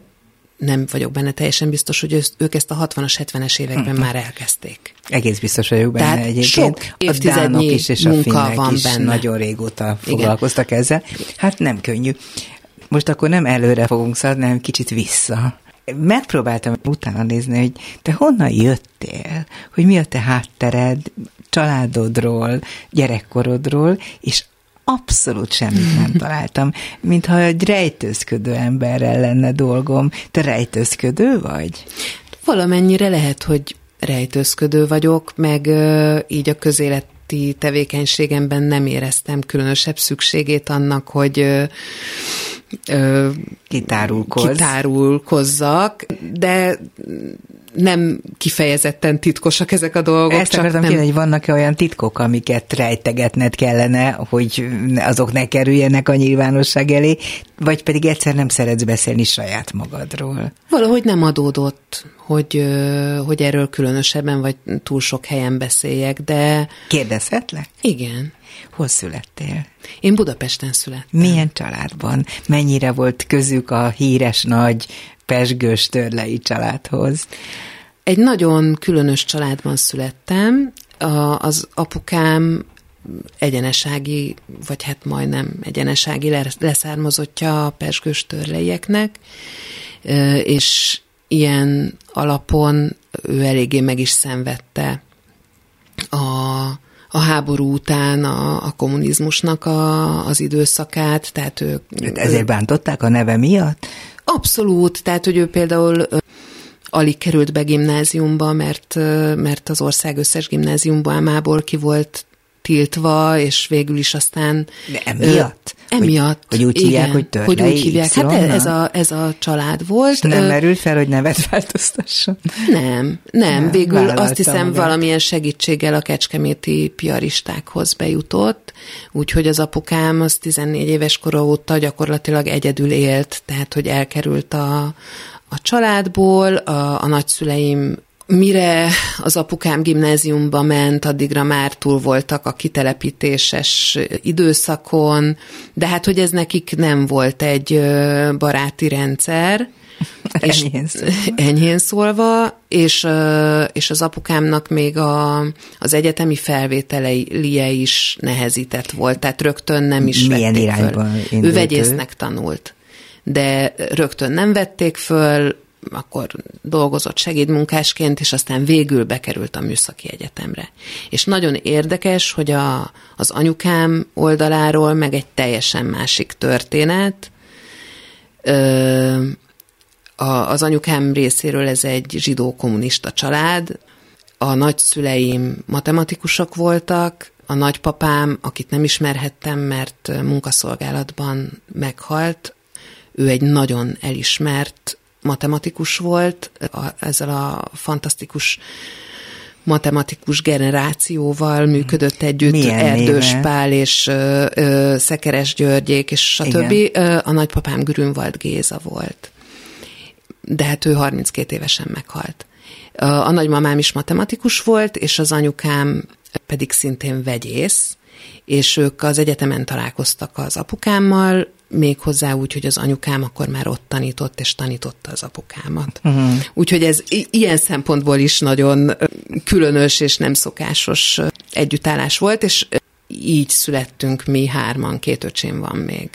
nem vagyok benne teljesen biztos, hogy ők ezt a 60-as, 70-es években már elkezdték.
Egész biztos vagyok benne Tehát egyébként.
Sok a dánok is és a finnek van
is
benne.
nagyon régóta foglalkoztak Igen. ezzel. Hát nem könnyű. Most akkor nem előre fogunk szaladni, hanem kicsit vissza megpróbáltam utána nézni, hogy te honnan jöttél, hogy mi a te háttered, családodról, gyerekkorodról, és abszolút semmit nem [laughs] találtam, mintha egy rejtőzködő emberrel lenne dolgom. Te rejtőzködő vagy?
Valamennyire lehet, hogy rejtőzködő vagyok, meg uh, így a közéleti tevékenységemben nem éreztem különösebb szükségét annak, hogy uh,
Kitárulkoz.
kitárulkozzak, de nem kifejezetten titkosak ezek a dolgok.
Ezt akartam nem... kérdezni, hogy vannak-e olyan titkok, amiket rejtegetned kellene, hogy azok ne kerüljenek a nyilvánosság elé, vagy pedig egyszer nem szeretsz beszélni saját magadról?
Valahogy nem adódott, hogy, hogy erről különösebben, vagy túl sok helyen beszéljek, de...
Kérdezhetlek?
Igen.
Hol születtél?
Én Budapesten születtem.
Milyen családban? Mennyire volt közük a híres nagy pesgős törlei családhoz?
Egy nagyon különös családban születtem. Az apukám egyenesági, vagy hát majdnem egyenesági leszármazottja a pesgős törleieknek, és ilyen alapon ő eléggé meg is szenvedte a a háború után a, a kommunizmusnak a, az időszakát, tehát ők...
Ezért bántották a neve miatt?
Abszolút, tehát hogy ő például alig került be gimnáziumba, mert, mert az ország összes gimnáziumban ki volt tiltva, és végül is aztán...
De emiatt?
Emiatt.
Hogy, hogy úgy hívják, igen, hogy törlei Hogy úgy hívják.
Hát ez a, ez a család volt. És
nem merült fel, hogy nevet [laughs] változtasson?
Nem, nem. nem végül azt hiszem magát. valamilyen segítséggel a kecskeméti piaristákhoz bejutott, úgyhogy az apukám az 14 éves kora óta gyakorlatilag egyedül élt, tehát hogy elkerült a, a családból, a, a nagyszüleim Mire az apukám gimnáziumba ment, addigra már túl voltak a kitelepítéses időszakon, de hát, hogy ez nekik nem volt egy baráti rendszer, [laughs]
enyhén szólva. [laughs]
enyhén szólva, és, és az apukámnak még a, az egyetemi felvételie is nehezített volt, tehát rögtön nem is
Milyen vették
föl. Ő vegyésznek tanult, de rögtön nem vették föl, akkor dolgozott segédmunkásként, és aztán végül bekerült a műszaki egyetemre. És nagyon érdekes, hogy a, az anyukám oldaláról meg egy teljesen másik történet. Ö, a, az anyukám részéről ez egy zsidó kommunista család, a nagyszüleim matematikusok voltak, A nagypapám, akit nem ismerhettem, mert munkaszolgálatban meghalt, ő egy nagyon elismert matematikus volt, a, ezzel a fantasztikus matematikus generációval működött együtt,
Milyen
Erdős
néve?
Pál és ö, ö, Szekeres Györgyék, és stb. Ö, A nagypapám Grünwald Géza volt. De hát ő 32 évesen meghalt. A nagymamám is matematikus volt, és az anyukám pedig szintén vegyész, és ők az egyetemen találkoztak az apukámmal, méghozzá úgy, hogy az anyukám akkor már ott tanított, és tanította az apukámat. Uh-huh. Úgyhogy ez ilyen szempontból is nagyon különös és nem szokásos együttállás volt, és így születtünk mi hárman, két öcsém van még.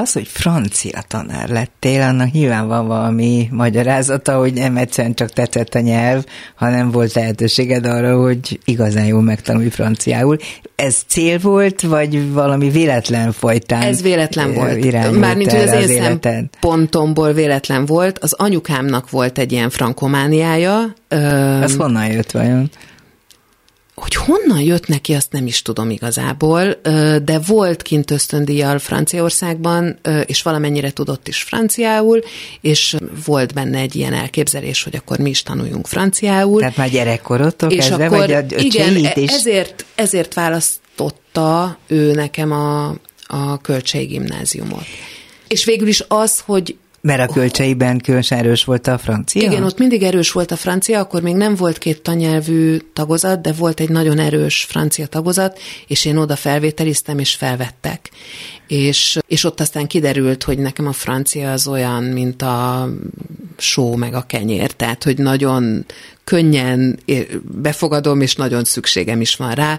Az, hogy francia tanár lettél, annak nyilván van valami magyarázata, hogy nem egyszerűen csak tetszett a nyelv, hanem volt lehetőséged arra, hogy igazán jól megtanulj franciául. Ez cél volt, vagy valami véletlen folytán?
Ez véletlen volt. Mármint, hogy az
erre
én
életed?
szempontomból véletlen volt. Az anyukámnak volt egy ilyen frankomániája. Ö,
Az honnan jött vajon?
Hogy honnan jött neki, azt nem is tudom igazából, de volt kint ösztöndíjjal Franciaországban, és valamennyire tudott is franciául, és volt benne egy ilyen elképzelés, hogy akkor mi is tanuljunk franciául.
Tehát már gyerekkorottól
és
kezdve,
akkor
vagy a
igen,
is?
ezért, ezért választotta ő nekem a, a kölcsei gimnáziumot. És végül is az, hogy
Mert a kölcseiben különösen erős volt a francia?
igen, ott mindig erős volt a francia, akkor még nem volt két tanyelvű tagozat, de volt egy nagyon erős francia tagozat, és én oda felvételiztem, és felvettek. És, és ott aztán kiderült, hogy nekem a francia az olyan, mint a só meg a kenyér, tehát, hogy nagyon könnyen é- befogadom, és nagyon szükségem is van rá,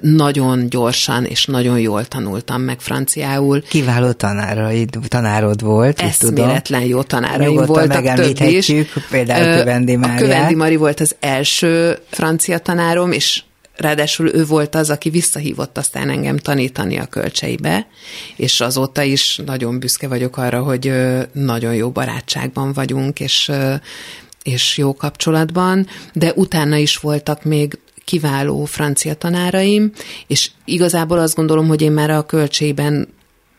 nagyon gyorsan és nagyon jól tanultam meg franciául.
Kiváló tanáraid, tanárod volt, úgy tudom.
Eszméletlen jó tanáraim
Nyugodtan
voltak, több is.
például Kövendi
A
Máriát.
Kövendi Mari volt az első francia tanárom, és ráadásul ő volt az, aki visszahívott aztán engem tanítani a kölcseibe, és azóta is nagyon büszke vagyok arra, hogy nagyon jó barátságban vagyunk, és, és jó kapcsolatban, de utána is voltak még kiváló francia tanáraim, és igazából azt gondolom, hogy én már a kölcsében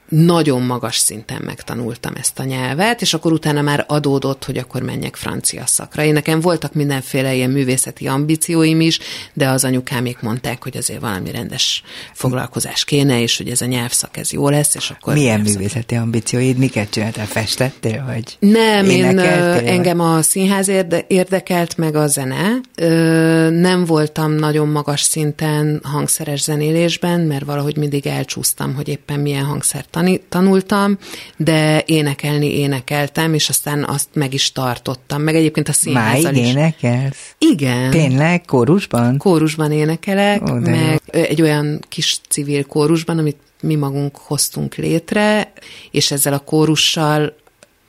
nagyon magas szinten megtanultam ezt a nyelvet, és akkor utána már adódott, hogy akkor menjek francia szakra. Én nekem voltak mindenféle ilyen művészeti ambícióim is, de az anyukámék mondták, hogy azért valami rendes foglalkozás kéne, és hogy ez a nyelvszak ez jó lesz, és akkor...
Milyen
nyelvszak.
művészeti ambícióid? Miket csináltál? Festettél, vagy
Nem, én, engem a színház érde, érdekelt, meg a zene. Nem voltam nagyon magas szinten hangszeres zenélésben, mert valahogy mindig elcsúsztam, hogy éppen milyen hangszert tani, tanultam, de énekelni énekeltem, és aztán azt meg is tartottam. Meg egyébként a színházal
Máig
is.
énekelsz?
Igen.
Tényleg? Kórusban?
Kórusban énekelek,
Ó,
meg egy olyan kis civil kórusban, amit mi magunk hoztunk létre, és ezzel a kórussal,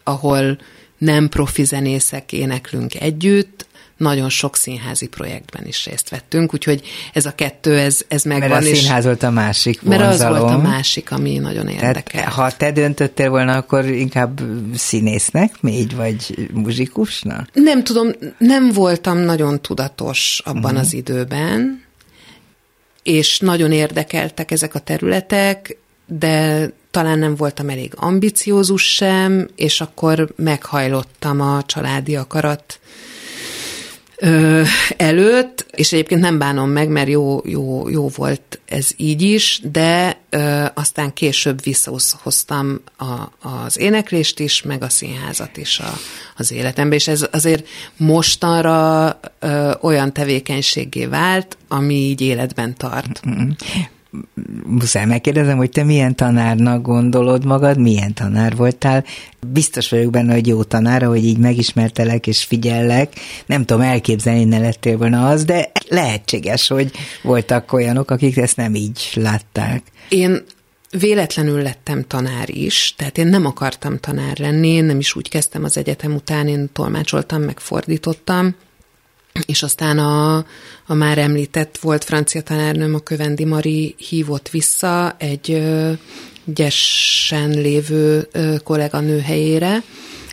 ahol nem profi zenészek éneklünk együtt, nagyon sok színházi projektben is részt vettünk, úgyhogy ez a kettő, ez, ez megvan.
Mert a színház volt a másik
mert az
vonzalom.
volt a másik, ami nagyon érdekel.
ha te döntöttél volna, akkor inkább színésznek még, vagy muzsikusnak?
Nem tudom, nem voltam nagyon tudatos abban uh-huh. az időben, és nagyon érdekeltek ezek a területek, de talán nem voltam elég ambiciózus sem, és akkor meghajlottam a családi akarat ö, előtt, és egyébként nem bánom meg, mert jó, jó, jó volt ez így is, de ö, aztán később visszahoztam a, az éneklést is, meg a színházat is a, az életembe, és ez azért mostanra ö, olyan tevékenységé vált, ami így életben tart.
Muszáj megkérdezem, hogy te milyen tanárnak gondolod magad, milyen tanár voltál. Biztos vagyok benne, hogy jó tanár, hogy így megismertelek és figyellek. Nem tudom elképzelni, ne lettél volna az, de lehetséges, hogy voltak olyanok, akik ezt nem így látták.
Én véletlenül lettem tanár is, tehát én nem akartam tanár lenni, én nem is úgy kezdtem az egyetem után, én tolmácsoltam, meg fordítottam, és aztán a, a már említett volt francia tanárnőm, a Kövendi Mari hívott vissza egy gyesen lévő kolléganő helyére,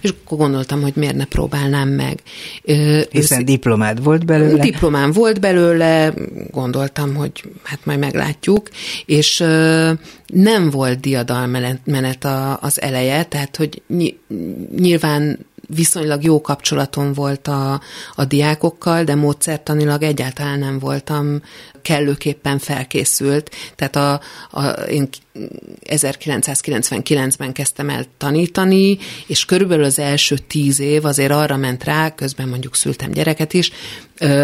és akkor gondoltam, hogy miért ne próbálnám meg.
Hiszen diplomád volt belőle?
Diplomám volt belőle, gondoltam, hogy hát majd meglátjuk, és nem volt diadalmenet az eleje, tehát hogy nyilván viszonylag jó kapcsolatom volt a, a diákokkal, de módszertanilag egyáltalán nem voltam kellőképpen felkészült. Tehát a, a, én 1999-ben kezdtem el tanítani, és körülbelül az első tíz év azért arra ment rá, közben mondjuk szültem gyereket is,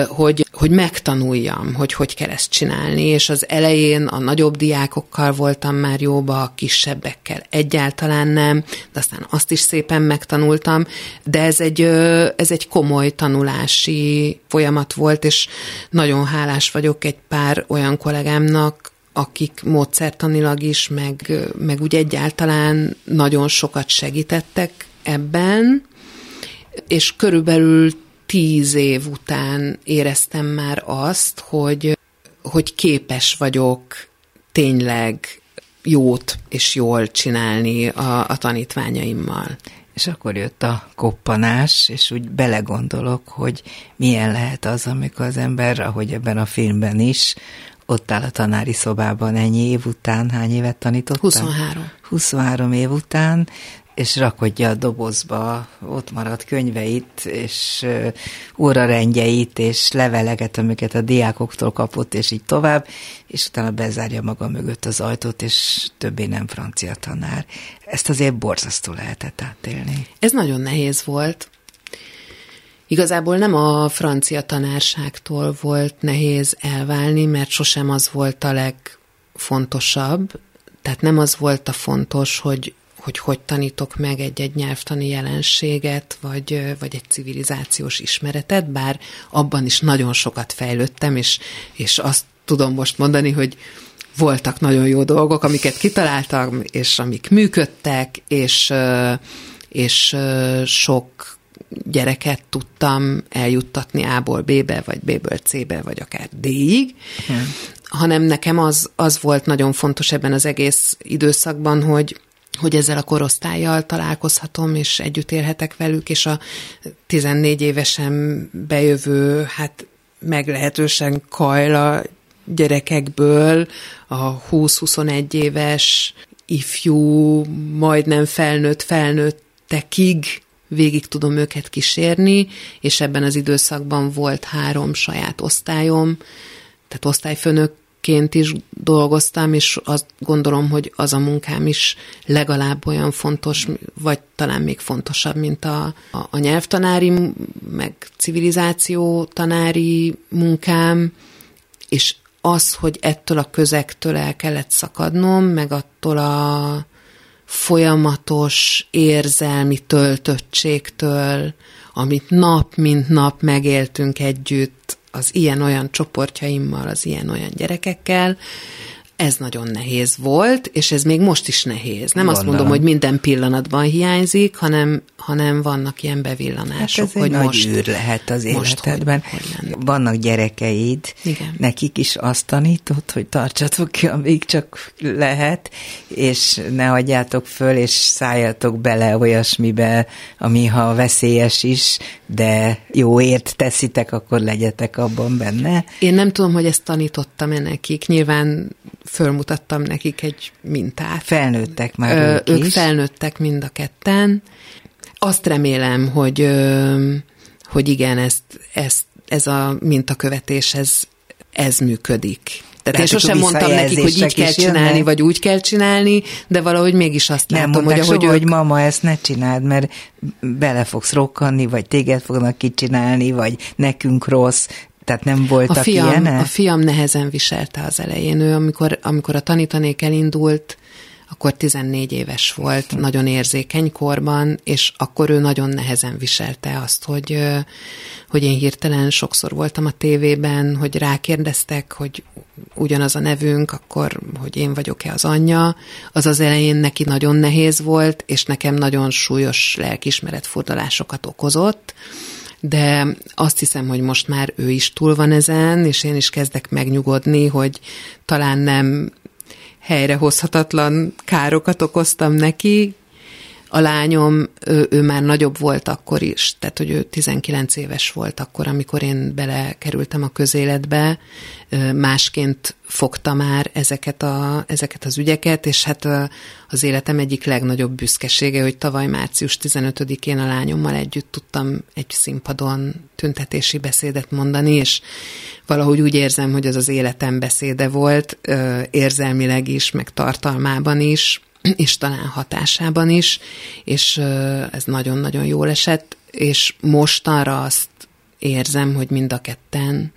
hogy, hogy megtanuljam, hogy hogy kell ezt csinálni, és az elején a nagyobb diákokkal voltam már jóba, a kisebbekkel egyáltalán nem, de aztán azt is szépen megtanultam, de ez egy, ez egy komoly tanulási folyamat volt, és nagyon hálás vagyok egy pár olyan kollégámnak, akik módszertanilag is, meg, meg úgy egyáltalán nagyon sokat segítettek ebben, és körülbelül tíz év után éreztem már azt, hogy, hogy képes vagyok tényleg jót és jól csinálni a, a tanítványaimmal.
És akkor jött a koppanás, és úgy belegondolok, hogy milyen lehet az, amikor az ember, ahogy ebben a filmben is, ott áll a tanári szobában ennyi év után, hány évet tanított?
23.
23 év után, és rakodja a dobozba ott maradt könyveit, és órarendjeit, és leveleket, amiket a diákoktól kapott, és így tovább, és utána bezárja maga mögött az ajtót, és többé nem francia tanár. Ezt azért borzasztó lehetett átélni.
Ez nagyon nehéz volt. Igazából nem a francia tanárságtól volt nehéz elválni, mert sosem az volt a legfontosabb, tehát nem az volt a fontos, hogy hogy hogy tanítok meg egy-egy nyelvtani jelenséget, vagy, vagy egy civilizációs ismeretet, bár abban is nagyon sokat fejlődtem, és, és azt tudom most mondani, hogy voltak nagyon jó dolgok, amiket kitaláltam, és amik működtek, és, és sok gyereket tudtam eljuttatni A-ból B-be, vagy B-ből C-be, vagy akár D-ig, hmm. hanem nekem az, az volt nagyon fontos ebben az egész időszakban, hogy, hogy ezzel a korosztályjal találkozhatom, és együtt élhetek velük, és a 14 évesen bejövő, hát meglehetősen kajla gyerekekből a 20-21 éves ifjú, majdnem felnőtt felnőttekig végig tudom őket kísérni, és ebben az időszakban volt három saját osztályom, tehát osztályfőnök ként is dolgoztam, és azt gondolom, hogy az a munkám is legalább olyan fontos, vagy talán még fontosabb, mint a, a, a nyelvtanári, meg civilizáció tanári munkám, és az, hogy ettől a közegtől el kellett szakadnom, meg attól a folyamatos érzelmi töltöttségtől, amit nap mint nap megéltünk együtt, az ilyen-olyan csoportjaimmal, az ilyen-olyan gyerekekkel, ez nagyon nehéz volt, és ez még most is nehéz. Nem Gondolom. azt mondom, hogy minden pillanatban hiányzik, hanem, hanem vannak ilyen bevillanások, hát ez hogy egy most,
nagy űr lehet az életedben. Hogy, hogy vannak gyerekeid, Igen. nekik is azt tanított, hogy tartsatok ki, amíg csak lehet, és ne hagyjátok föl, és szálljatok bele olyasmibe, ami ha veszélyes is, de jóért teszitek, akkor legyetek abban benne.
Én nem tudom, hogy ezt tanítottam-e nekik. Nyilván fölmutattam nekik egy mintát.
Felnőttek már Ö, ők,
ők is. felnőttek mind a ketten. Azt remélem, hogy, hogy igen, ezt, ezt, ez a mintakövetés, ez, ez működik. Tehát én sosem mondtam nekik, hogy így kell csinálni, jönnek. vagy úgy kell csinálni, de valahogy mégis azt
nem
látom,
hogy
ahogy
soha, ők... hogy mama, ezt ne csináld, mert bele fogsz rokkanni, vagy téged fognak kicsinálni, vagy nekünk rossz. Tehát nem voltak a fiam, ilyenek?
A fiam nehezen viselte az elején. Ő, amikor, amikor a tanítanék elindult, akkor 14 éves volt, nagyon érzékeny korban, és akkor ő nagyon nehezen viselte azt, hogy, hogy én hirtelen sokszor voltam a tévében, hogy rákérdeztek, hogy ugyanaz a nevünk, akkor, hogy én vagyok-e az anyja. Az az elején neki nagyon nehéz volt, és nekem nagyon súlyos lelkismeretfordulásokat okozott, de azt hiszem, hogy most már ő is túl van ezen, és én is kezdek megnyugodni, hogy talán nem helyrehozhatatlan károkat okoztam neki, A lányom, ő, ő már nagyobb volt akkor is, tehát hogy ő 19 éves volt akkor, amikor én belekerültem a közéletbe, másként fogta már ezeket, a, ezeket az ügyeket, és hát az életem egyik legnagyobb büszkesége, hogy tavaly március 15-én a lányommal együtt tudtam egy színpadon tüntetési beszédet mondani, és valahogy úgy érzem, hogy az az életem beszéde volt, érzelmileg is, meg tartalmában is, [clears throat] és talán hatásában is, és ez nagyon-nagyon jól esett, és mostanra azt érzem, hogy mind a ketten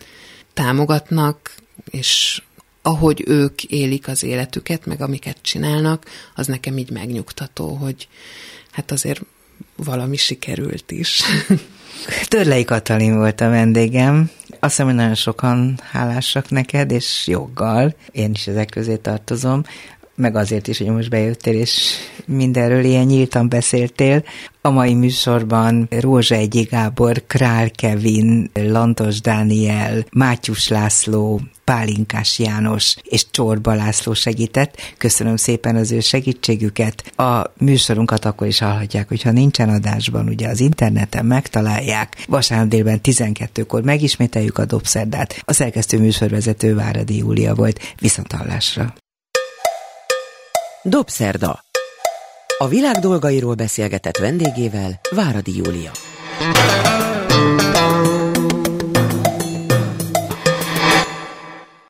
támogatnak, és ahogy ők élik az életüket, meg amiket csinálnak, az nekem így megnyugtató, hogy hát azért valami sikerült is. [laughs]
Törlei Katalin volt a vendégem. Azt hiszem, hogy nagyon sokan hálásak neked, és joggal. Én is ezek közé tartozom meg azért is, hogy most bejöttél, és mindenről ilyen nyíltan beszéltél. A mai műsorban Rózsa Egyi Gábor, Král Kevin, Lantos Dániel, Mátyus László, Pálinkás János és Csorba László segített. Köszönöm szépen az ő segítségüket. A műsorunkat akkor is hallhatják, hogyha nincsen adásban, ugye az interneten megtalálják. Vasárnap délben 12-kor megismételjük a Dobszerdát. A szerkesztő műsorvezető Váradi Júlia volt. Viszont hallásra.
Dobszerda. A világ dolgairól beszélgetett vendégével Váradi Júlia.